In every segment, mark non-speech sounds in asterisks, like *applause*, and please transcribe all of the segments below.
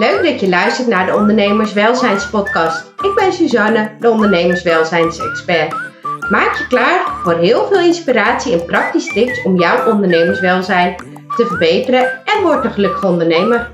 Leuk dat je luistert naar de Ondernemerswelzijnspodcast. Ik ben Suzanne, de ondernemerswelzijnsexpert. Maak je klaar voor heel veel inspiratie en praktische tips om jouw ondernemerswelzijn te verbeteren en word een gelukkig ondernemer.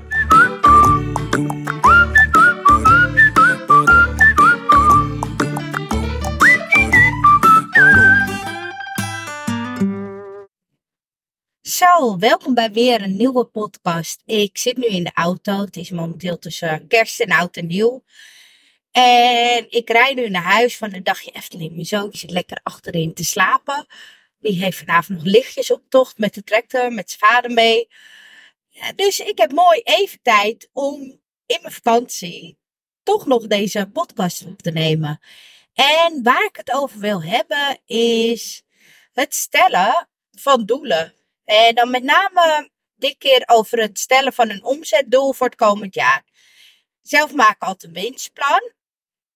Welkom bij weer een nieuwe podcast. Ik zit nu in de auto. Het is momenteel tussen kerst en oud en nieuw. En ik rijd nu naar huis van een dagje Efteling. Mijn zoontje zit lekker achterin te slapen. Die heeft vanavond nog lichtjes op tocht met de tractor, met zijn vader mee. Dus ik heb mooi even tijd om in mijn vakantie toch nog deze podcast op te nemen. En waar ik het over wil hebben is het stellen van doelen. En dan met name dit keer over het stellen van een omzetdoel voor het komend jaar. Zelf maak ik altijd een winstplan.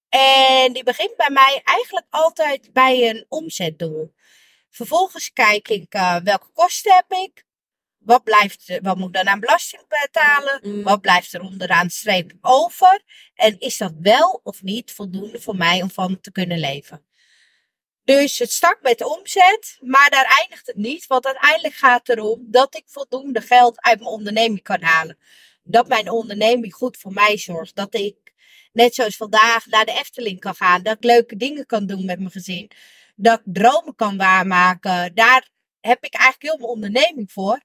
En die begint bij mij eigenlijk altijd bij een omzetdoel. Vervolgens kijk ik uh, welke kosten heb ik. Wat, blijft, wat moet ik dan aan belasting betalen? Mm. Wat blijft er onderaan streep over? En is dat wel of niet voldoende voor mij om van te kunnen leven? Dus het start met omzet, maar daar eindigt het niet. Want uiteindelijk gaat het erom dat ik voldoende geld uit mijn onderneming kan halen. Dat mijn onderneming goed voor mij zorgt. Dat ik, net zoals vandaag, naar de Efteling kan gaan. Dat ik leuke dingen kan doen met mijn gezin. Dat ik dromen kan waarmaken. Daar heb ik eigenlijk heel mijn onderneming voor.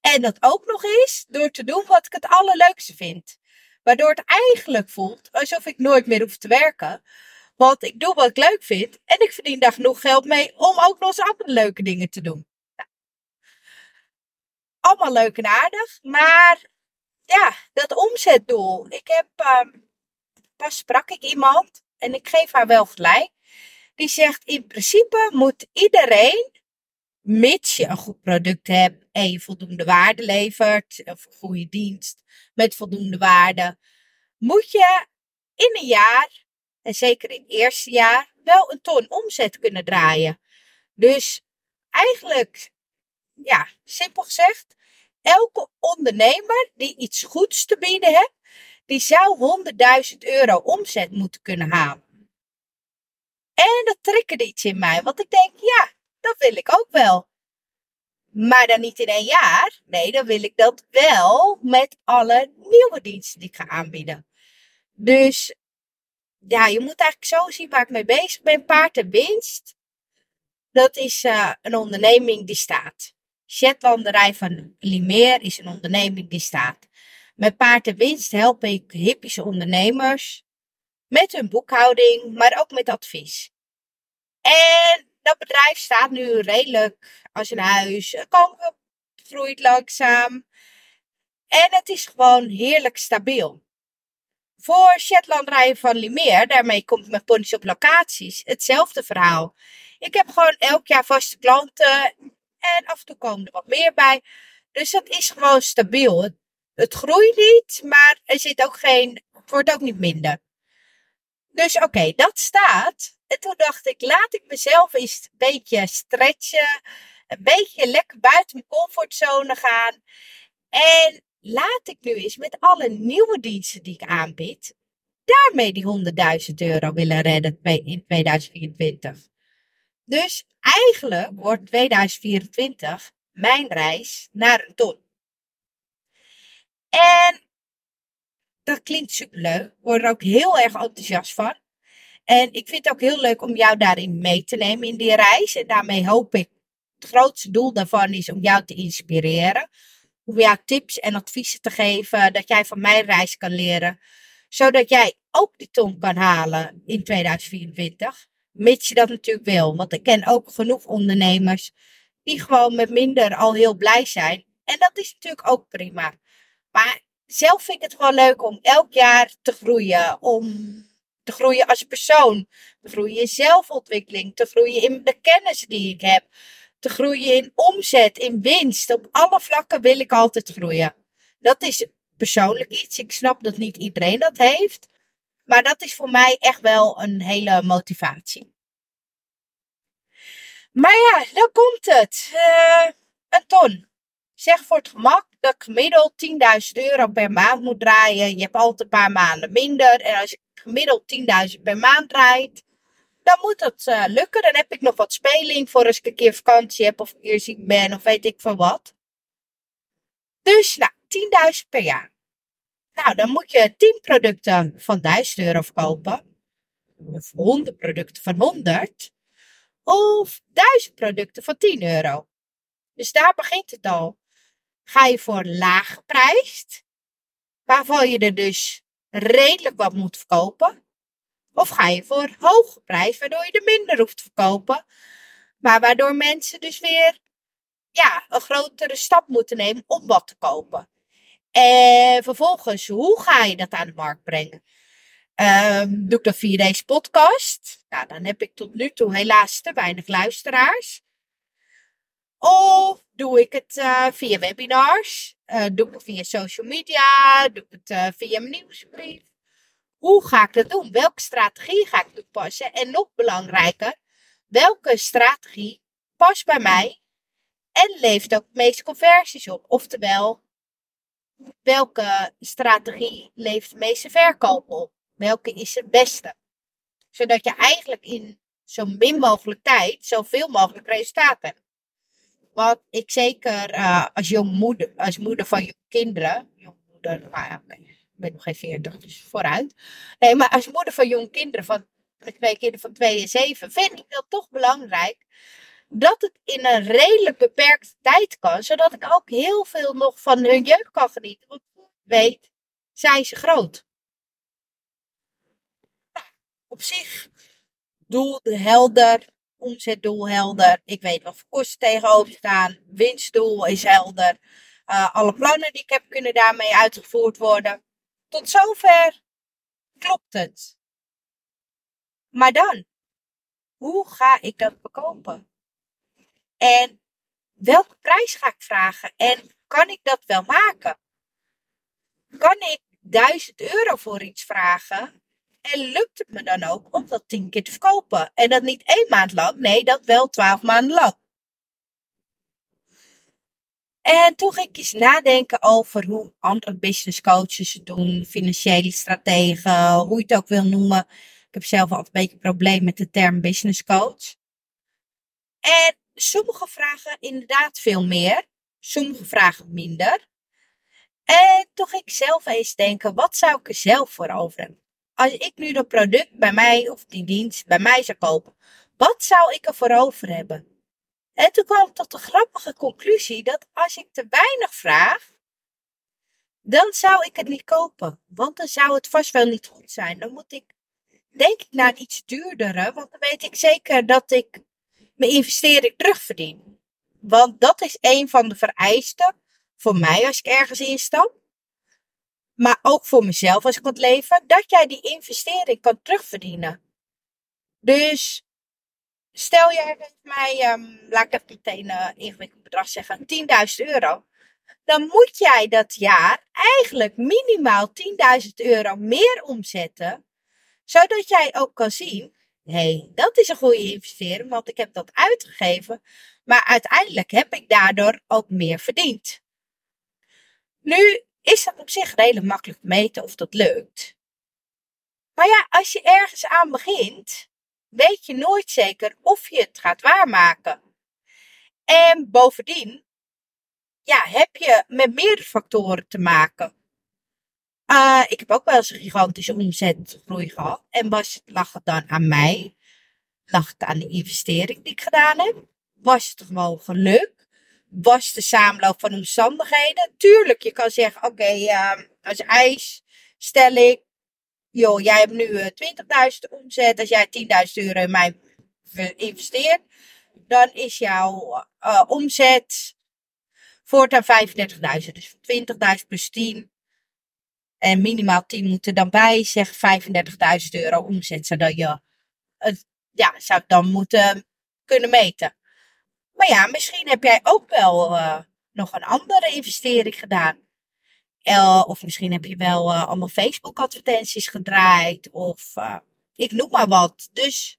En dat ook nog eens door te doen wat ik het allerleukste vind. Waardoor het eigenlijk voelt alsof ik nooit meer hoef te werken. Want ik doe wat ik leuk vind en ik verdien daar genoeg geld mee om ook nog eens andere leuke dingen te doen. Allemaal leuk en aardig, maar ja, dat omzetdoel. Ik heb, pas sprak ik iemand en ik geef haar wel gelijk. Die zegt in principe moet iedereen, mits je een goed product hebt en je voldoende waarde levert, of een goede dienst met voldoende waarde, moet je in een jaar en zeker in het eerste jaar, wel een ton omzet kunnen draaien. Dus eigenlijk, ja, simpel gezegd, elke ondernemer die iets goeds te bieden heeft, die zou 100.000 euro omzet moeten kunnen halen. En dat triggerde iets in mij, want ik denk, ja, dat wil ik ook wel. Maar dan niet in één jaar. Nee, dan wil ik dat wel met alle nieuwe diensten die ik ga aanbieden. Dus ja, je moet eigenlijk zo zien waar ik mee bezig ben. Paard en winst. Dat is uh, een onderneming die staat. Shetlanderij van Limeer is een onderneming die staat. Met paard en winst help ik hippische ondernemers met hun boekhouding, maar ook met advies. En dat bedrijf staat nu redelijk als een huis. Komen groeit langzaam. En het is gewoon heerlijk stabiel. Voor Shetland rijden van Limeer, daarmee komt mijn ponies op locaties, hetzelfde verhaal. Ik heb gewoon elk jaar vaste klanten en af en toe komen er wat meer bij. Dus dat is gewoon stabiel. Het, het groeit niet, maar er zit ook geen, het wordt ook niet minder. Dus oké, dat staat. En toen dacht ik, laat ik mezelf eens een beetje stretchen. Een beetje lekker buiten mijn comfortzone gaan. En laat ik nu eens met alle nieuwe diensten die ik aanbied, daarmee die 100.000 euro willen redden in 2024. Dus eigenlijk wordt 2024 mijn reis naar een ton. En dat klinkt superleuk. Ik word er ook heel erg enthousiast van. En ik vind het ook heel leuk om jou daarin mee te nemen in die reis. En daarmee hoop ik, het grootste doel daarvan is om jou te inspireren om jou tips en adviezen te geven. Dat jij van mijn reis kan leren. Zodat jij ook die ton kan halen in 2024. Mits je dat natuurlijk wil. Want ik ken ook genoeg ondernemers die gewoon met minder al heel blij zijn. En dat is natuurlijk ook prima. Maar zelf vind ik het gewoon leuk om elk jaar te groeien. Om te groeien als persoon. Te groeien in zelfontwikkeling. Te groeien in de kennis die ik heb te groeien in omzet, in winst. Op alle vlakken wil ik altijd groeien. Dat is persoonlijk iets. Ik snap dat niet iedereen dat heeft. Maar dat is voor mij echt wel een hele motivatie. Maar ja, dan komt het. Uh, een ton. zeg voor het gemak dat ik gemiddeld 10.000 euro per maand moet draaien. Je hebt altijd een paar maanden minder. En als je gemiddeld 10.000 per maand draait, dan moet dat uh, lukken. Dan heb ik nog wat speling voor als ik een keer vakantie heb of keer ziek ben of weet ik van wat. Dus, nou, 10.000 per jaar. Nou, dan moet je 10 producten van 1000 euro verkopen. Of 100 producten van 100. Of 1000 producten van 10 euro. Dus daar begint het al. Ga je voor laag geprijsd, waarvan je er dus redelijk wat moet verkopen. Of ga je voor hoge prijs, waardoor je er minder hoeft te verkopen. Maar waardoor mensen dus weer ja, een grotere stap moeten nemen om wat te kopen. En vervolgens, hoe ga je dat aan de markt brengen? Um, doe ik dat via deze podcast? Nou, dan heb ik tot nu toe helaas te weinig luisteraars. Of doe ik het uh, via webinars? Uh, doe ik het via social media? Doe ik het uh, via mijn nieuwsbrief? Hoe ga ik dat doen? Welke strategie ga ik toepassen? En nog belangrijker, welke strategie past bij mij en levert ook de meeste conversies op? Oftewel, welke strategie levert de meeste verkoop op? Welke is het beste? Zodat je eigenlijk in zo min mogelijk tijd zoveel mogelijk resultaat hebt. Wat ik zeker uh, als jong moeder, als moeder van je kinderen, jongmoeder, nou ja, ik ben nog geen 40, dus vooruit. Nee, maar als moeder van jonge kinderen van twee kinderen van 2 en 7, vind ik dat toch belangrijk dat het in een redelijk beperkte tijd kan, zodat ik ook heel veel nog van hun jeugd kan genieten. Want weet, zijn ze groot. Nou, op zich, doel helder, omzetdoel helder. Ik weet wat voor kosten tegenover staan. Winstdoel is helder. Uh, alle plannen die ik heb kunnen daarmee uitgevoerd worden. Tot zover klopt het. Maar dan, hoe ga ik dat verkopen? En welke prijs ga ik vragen? En kan ik dat wel maken? Kan ik 1000 euro voor iets vragen? En lukt het me dan ook om dat 10 keer te verkopen? En dat niet één maand lang, nee, dat wel 12 maanden lang. En toen ging ik eens nadenken over hoe andere business coaches het doen, financiële strategen, hoe je het ook wil noemen. Ik heb zelf altijd een beetje een probleem met de term business coach. En sommige vragen inderdaad veel meer, sommige vragen minder. En ging ik zelf eens denken, wat zou ik er zelf voor over hebben? Als ik nu dat product bij mij, of die dienst bij mij zou kopen, wat zou ik er voor over hebben? En toen kwam ik tot de grappige conclusie dat als ik te weinig vraag, dan zou ik het niet kopen. Want dan zou het vast wel niet goed zijn. Dan moet ik, denk ik, naar iets duurdere. Want dan weet ik zeker dat ik mijn investering terugverdien. Want dat is een van de vereisten voor mij als ik ergens instap. Maar ook voor mezelf als ik het leven. Dat jij die investering kan terugverdienen. Dus stel jij geeft mij, um, laat ik even meteen een uh, ingewikkeld bedrag zeggen, 10.000 euro. Dan moet jij dat jaar eigenlijk minimaal 10.000 euro meer omzetten. Zodat jij ook kan zien, hé, dat is een goede investering, want ik heb dat uitgegeven. Maar uiteindelijk heb ik daardoor ook meer verdiend. Nu is dat op zich redelijk makkelijk te meten of dat lukt. Maar ja, als je ergens aan begint, weet je nooit zeker of je het gaat waarmaken. En bovendien, ja, heb je met meerdere factoren te maken. Uh, ik heb ook wel eens een gigantische omzetgroei gehad. En was, lag het dan aan mij? Lag het aan de investering die ik gedaan heb? Was het gewoon geluk? Was de samenloop van omstandigheden? Tuurlijk, je kan zeggen, oké, uh, als ijs stel ik joh, jij hebt nu 20.000 eh, omzet. Als jij 10.000 euro in mij investeert, dan is jouw uh, omzet voortaan 35.000. Dus 20.000 plus 10. En minimaal 10 moeten dan bij, zeg 35.000 euro omzet. Zodat je het, ja, zou dan moeten kunnen meten. Maar ja, misschien heb jij ook wel uh, nog een andere investering gedaan. Of misschien heb je wel uh, allemaal Facebook-advertenties gedraaid. Of uh, ik noem maar wat. Dus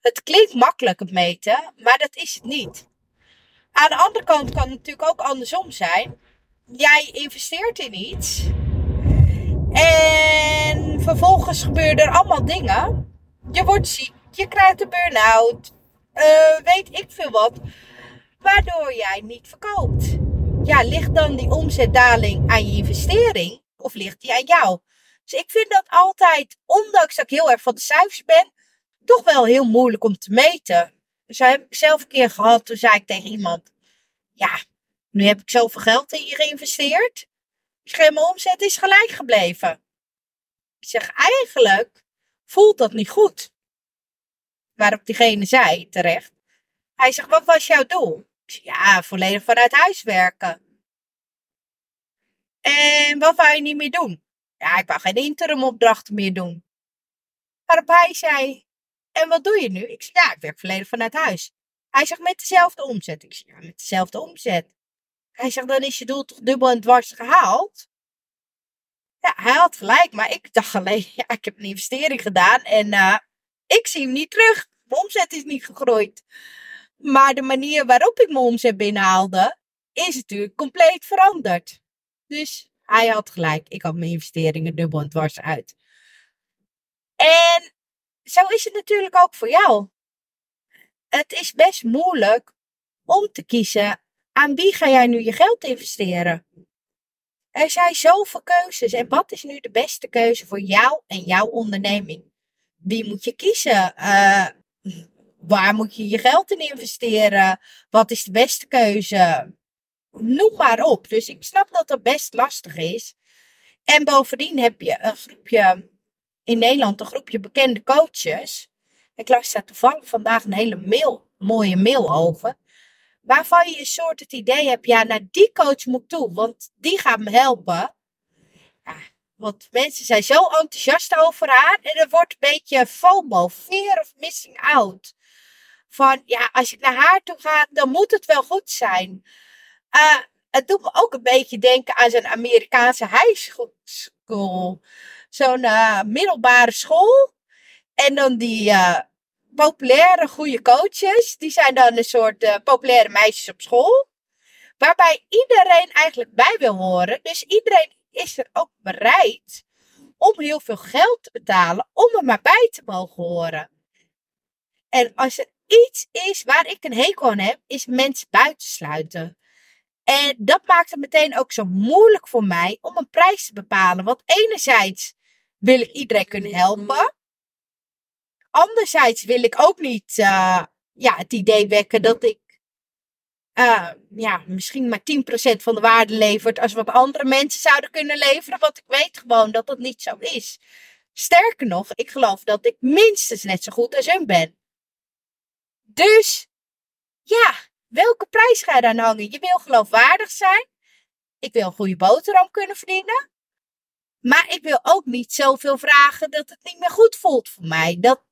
het klinkt makkelijk het meten, maar dat is het niet. aan de andere kant kan het natuurlijk ook andersom zijn. Jij investeert in iets. En vervolgens gebeuren er allemaal dingen. Je wordt ziek, je krijgt een burn-out, uh, weet ik veel wat. Waardoor jij niet verkoopt. Ja, ligt dan die omzetdaling aan je investering? Of ligt die aan jou? Dus ik vind dat altijd, ondanks dat ik heel erg van de cijfers ben, toch wel heel moeilijk om te meten. Dus heb ik zelf een keer gehad, toen zei ik tegen iemand, ja, nu heb ik zoveel geld in je geïnvesteerd. mijn omzet is gelijk gebleven. Ik zeg, eigenlijk voelt dat niet goed. Waarop diegene zei, terecht. Hij zegt, wat was jouw doel? Ja, volledig vanuit huis werken. En wat wou je niet meer doen? Ja, ik wou geen interimopdrachten meer doen. Waarop hij zei, en wat doe je nu? Ik zeg, ja, ik werk volledig vanuit huis. Hij zegt, met dezelfde omzet. Ik zeg, ja, met dezelfde omzet. Hij zegt, dan is je doel toch dubbel en dwars gehaald? Ja, hij had gelijk, maar ik dacht alleen, *laughs* ja, ik heb een investering gedaan en uh, ik zie hem niet terug. Mijn omzet is niet gegroeid. Maar de manier waarop ik mijn omzet binnenhaalde, is natuurlijk compleet veranderd. Dus hij had gelijk. Ik had mijn investeringen dubbel en dwars uit. En zo is het natuurlijk ook voor jou. Het is best moeilijk om te kiezen aan wie ga jij nu je geld investeren. Er zijn zoveel keuzes. En wat is nu de beste keuze voor jou en jouw onderneming? Wie moet je kiezen? Uh, waar moet je je geld in investeren? Wat is de beste keuze? Noem maar op. Dus ik snap dat dat best lastig is. En bovendien heb je een groepje in Nederland, een groepje bekende coaches. Ik las daar toevallig vandaag een hele mail, mooie mail over. Waarvan je een soort het idee hebt, ja, naar die coach moet toe, want die gaat me helpen. Want mensen zijn zo enthousiast over haar en er wordt een beetje FOMO, fear of missing out van ja, als ik naar haar toe ga, dan moet het wel goed zijn. Uh, het doet me ook een beetje denken aan zo'n Amerikaanse high school. Zo'n uh, middelbare school. En dan die uh, populaire, goede coaches. Die zijn dan een soort populaire meisjes op school. Waarbij iedereen eigenlijk bij wil horen. Dus iedereen is er ook bereid om heel veel geld te betalen om er maar bij te mogen horen. En als er iets is waar ik een hekel aan heb, is mensen buitensluiten. En dat maakt het meteen ook zo moeilijk voor mij om een prijs te bepalen. Want enerzijds wil ik iedereen kunnen helpen. Anderzijds wil ik ook niet uh, ja, het idee wekken dat ik uh, ja, misschien maar 10% van de waarde levert als wat andere mensen zouden kunnen leveren. Want ik weet gewoon dat dat niet zo is. Sterker nog, ik geloof dat ik minstens net zo goed als hun ben. Dus ja, welke prijs ga je dan hangen? Je wil geloofwaardig zijn. Ik wil een goede boterham kunnen verdienen. Maar ik wil ook niet zoveel vragen dat het niet meer goed voelt voor mij. Dat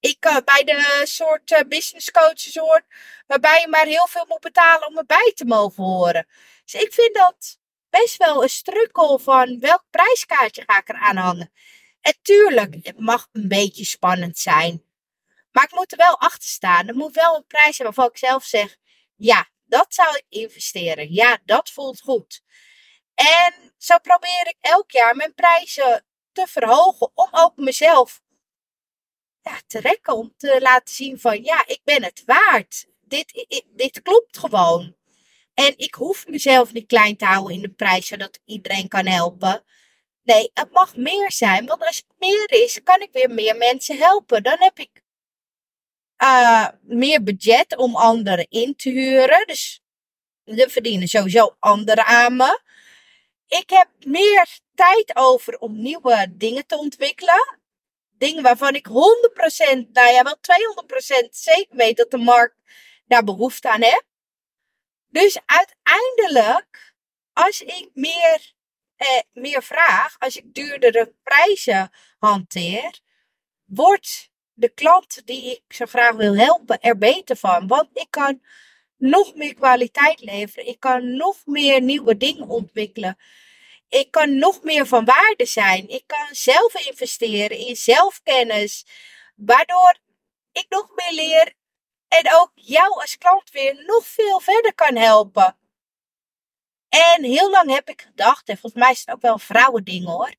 ik uh, bij de soort uh, business coaches hoor, waarbij je maar heel veel moet betalen om erbij te mogen horen. Dus ik vind dat best wel een strukkel van welk prijskaartje ga ik eraan hangen. En tuurlijk, het mag een beetje spannend zijn. Maar ik moet er wel achter staan. Er moet wel een prijs zijn waarvan ik zelf zeg: ja, dat zou ik investeren. Ja, dat voelt goed. En zo probeer ik elk jaar mijn prijzen te verhogen om ook mezelf ja, te rekken. Om te laten zien van ja, ik ben het waard. Dit, dit klopt gewoon. En ik hoef mezelf niet klein te houden in de prijs zodat iedereen kan helpen. Nee, het mag meer zijn. Want als het meer is, kan ik weer meer mensen helpen. Dan heb ik uh, meer budget om anderen in te huren. Dus er verdienen sowieso anderen aan me. Ik heb meer tijd over om nieuwe dingen te ontwikkelen. Dingen waarvan ik 100%, nou ja, wel 200% zeker weet dat de markt daar behoefte aan heeft. Dus uiteindelijk, als ik meer, eh, meer vraag, als ik duurdere prijzen hanteer, wordt de klant die ik zo graag wil helpen er beter van. Want ik kan nog meer kwaliteit leveren. Ik kan nog meer nieuwe dingen ontwikkelen. Ik kan nog meer van waarde zijn. Ik kan zelf investeren in zelfkennis. Waardoor ik nog meer leer En ook jou als klant weer nog veel verder kan helpen. En heel lang heb ik gedacht, en volgens mij is het ook wel een vrouwending hoor.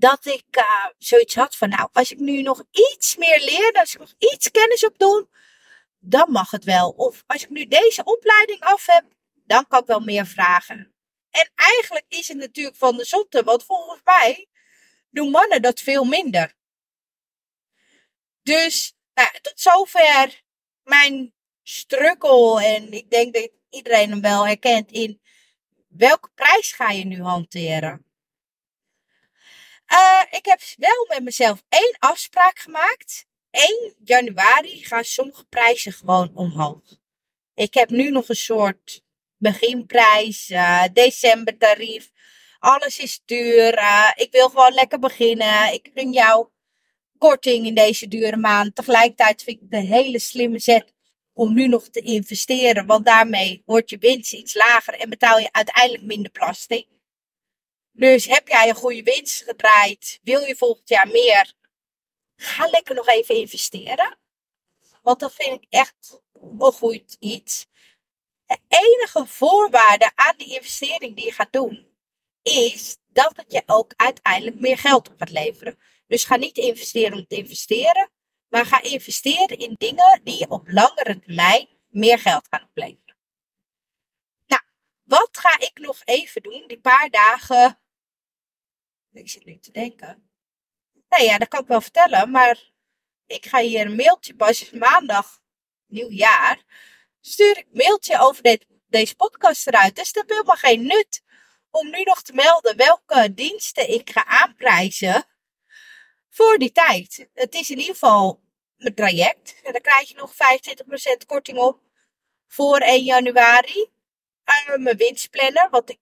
Dat ik uh, zoiets had van, nou, als ik nu nog iets meer leer, als ik nog iets kennis op doe, dan mag het wel. Of als ik nu deze opleiding af heb, dan kan ik wel meer vragen. En eigenlijk is het natuurlijk van de zotte, want volgens mij doen mannen dat veel minder. Dus nou, tot zover mijn struggle. En ik denk dat iedereen hem wel herkent in welke prijs ga je nu hanteren. Uh, ik heb wel met mezelf één afspraak gemaakt. 1 januari gaan sommige prijzen gewoon omhoog. Ik heb nu nog een soort beginprijs, uh, decembertarief. Alles is duur. Uh, ik wil gewoon lekker beginnen. Ik gun jou korting in deze dure maand. Tegelijkertijd vind ik het een hele slimme zet om nu nog te investeren. Want daarmee wordt je winst iets lager en betaal je uiteindelijk minder belasting. Dus heb jij een goede winst gedraaid? Wil je volgend jaar meer? Ga lekker nog even investeren. Want dat vind ik echt een goed iets. De enige voorwaarde aan die investering die je gaat doen, is dat het je ook uiteindelijk meer geld op gaat leveren. Dus ga niet investeren om te investeren, maar ga investeren in dingen die je op langere termijn meer geld gaan opleveren. Nou, wat ga ik nog even doen die paar dagen? Ik zit nu te denken. Nou ja, dat kan ik wel vertellen, maar ik ga hier een mailtje pas maandag, nieuwjaar, stuur ik mailtje over dit, deze podcast eruit. Dus dat helemaal geen nut om nu nog te melden welke diensten ik ga aanprijzen voor die tijd. Het is in ieder geval een traject. En daar krijg je nog 25% korting op voor 1 januari. Uh, mijn winstplanner, want ik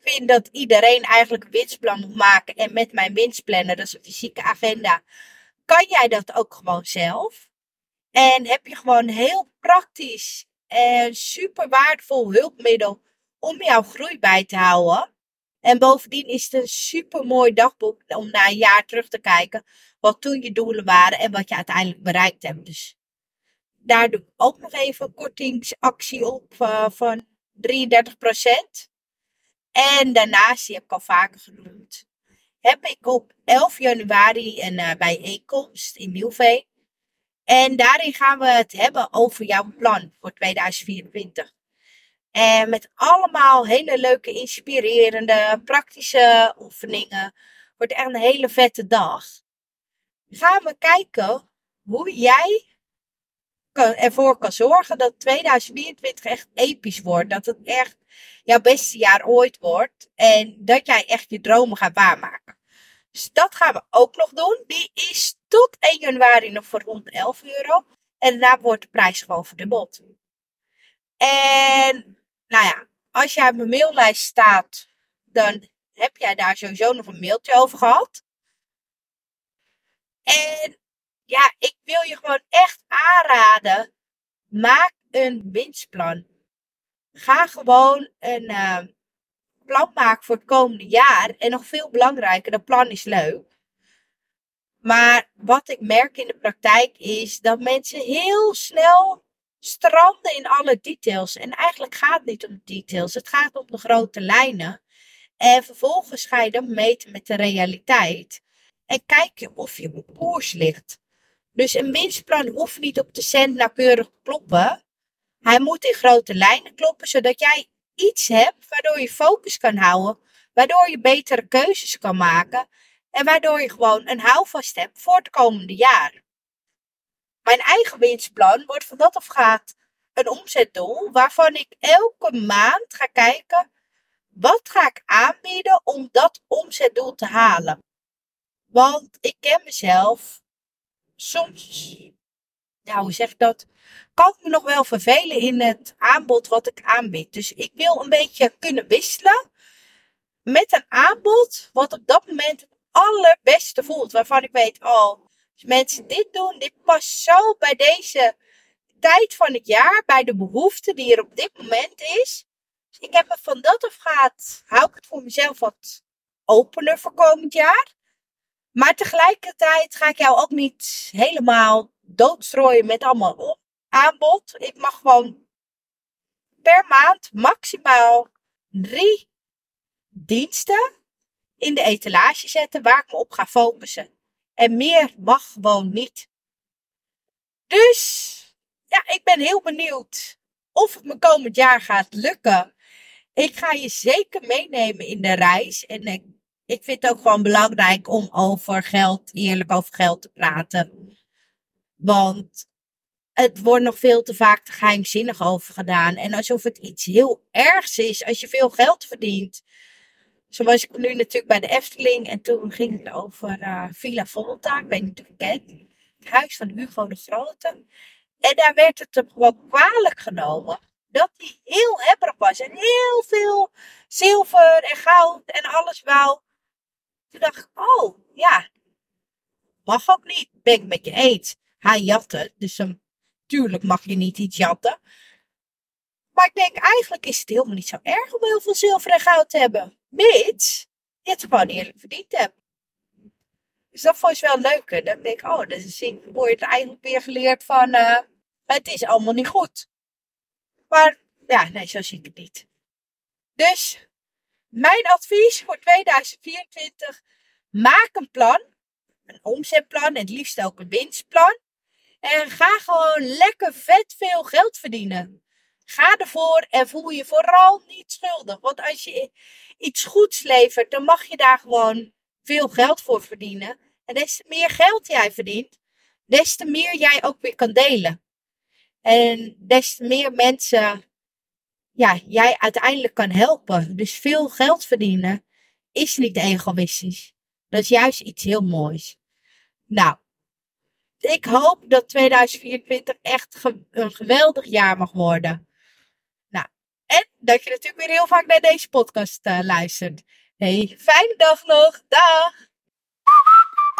vind dat iedereen eigenlijk een winstplan moet maken. En met mijn winstplanner, dat is een fysieke agenda, kan jij dat ook gewoon zelf. En heb je gewoon heel praktisch en super waardevol hulpmiddel om jouw groei bij te houden. En bovendien is het een super mooi dagboek om na een jaar terug te kijken wat toen je doelen waren en wat je uiteindelijk bereikt hebt. Dus daar doe ik ook nog even een kortingsactie op uh, van 33%. En daarnaast, die heb ik al vaker genoemd, heb ik op 11 januari een uh, bijeenkomst in Nieuwveen. En daarin gaan we het hebben over jouw plan voor 2024. En met allemaal hele leuke, inspirerende, praktische oefeningen. Wordt echt een hele vette dag. Gaan we kijken hoe jij ervoor kan zorgen dat 2024 echt episch wordt. Dat het echt jouw beste jaar ooit wordt. En dat jij echt je dromen gaat waarmaken. Dus dat gaan we ook nog doen. Die is tot 1 januari nog voor rond 11 euro. En daarna wordt de prijs gewoon verdubbeld. En nou ja, als jij op mijn maillijst staat, dan heb jij daar sowieso nog een mailtje over gehad. En ja, ik wil je gewoon echt aanraden. Maak een winstplan. Ga gewoon een uh, plan maken voor het komende jaar. En nog veel belangrijker, dat plan is leuk. Maar wat ik merk in de praktijk is dat mensen heel snel stranden in alle details. En eigenlijk gaat het niet om de details, het gaat om de grote lijnen. En vervolgens ga je dan meten met de realiteit. En kijk je of je op koers ligt. Dus een winstplan hoeft niet op de cent nauwkeurig te kloppen. Hij moet in grote lijnen kloppen, zodat jij iets hebt waardoor je focus kan houden. Waardoor je betere keuzes kan maken. En waardoor je gewoon een houvast hebt voor het komende jaar. Mijn eigen winstplan wordt van dat of gaat een omzetdoel waarvan ik elke maand ga kijken wat ga ik aanbieden om dat omzetdoel te halen. Want ik ken mezelf soms, ja zeg dat, kan me nog wel vervelen in het aanbod wat ik aanbied. Dus ik wil een beetje kunnen wisselen met een aanbod wat op dat moment het allerbeste voelt. Waarvan ik weet, oh, als mensen dit doen, dit past zo bij deze tijd van het jaar, bij de behoefte die er op dit moment is. Dus ik heb er van dat of gaat, hou ik het voor mezelf wat opener voor komend jaar. Maar tegelijkertijd ga ik jou ook niet helemaal doodstrooien met allemaal aanbod. Ik mag gewoon per maand maximaal drie diensten in de etalage zetten waar ik me op ga focussen. En meer mag gewoon niet. Dus ja, ik ben heel benieuwd of het me komend jaar gaat lukken. Ik ga je zeker meenemen in de reis. En ik, ik vind het ook gewoon belangrijk om over geld, eerlijk over geld te praten. Want het wordt nog veel te vaak te geheimzinnig over gedaan. En alsof het iets heel ergs is als je veel geld verdient. Zo was ik nu natuurlijk bij de Efteling. En toen ging het over uh, Villa Volta. Ik weet niet of je kent. Het huis van Hugo de Grote. En daar werd het hem gewoon kwalijk genomen. Dat hij heel hebberig was. En heel veel zilver en goud en alles wou. Toen dacht ik, oh ja. Mag ook niet. Ben ik met je eens. Hij jatte. Dus natuurlijk mag je niet iets jatten. Maar ik denk, eigenlijk is het helemaal niet zo erg om heel veel zilver en goud te hebben. Mits je het gewoon eerlijk verdiend hebt. Dus dat vond je wel leuker. Dan denk ik, oh, dus word je het eigenlijk weer geleerd van, uh, het is allemaal niet goed. Maar ja, nee, zo zie ik het niet. Dus, mijn advies voor 2024, maak een plan. Een omzetplan en het liefst ook een winstplan. En ga gewoon lekker vet veel geld verdienen. Ga ervoor en voel je vooral niet schuldig. Want als je iets goeds levert, dan mag je daar gewoon veel geld voor verdienen. En des te meer geld jij verdient, des te meer jij ook weer kan delen. En des te meer mensen ja, jij uiteindelijk kan helpen. Dus veel geld verdienen is niet egoïstisch. Dat is juist iets heel moois. Nou, ik hoop dat 2024 echt een geweldig jaar mag worden. Nou, en dat je natuurlijk weer heel vaak naar deze podcast uh, luistert. Hey, fijne dag nog. Dag!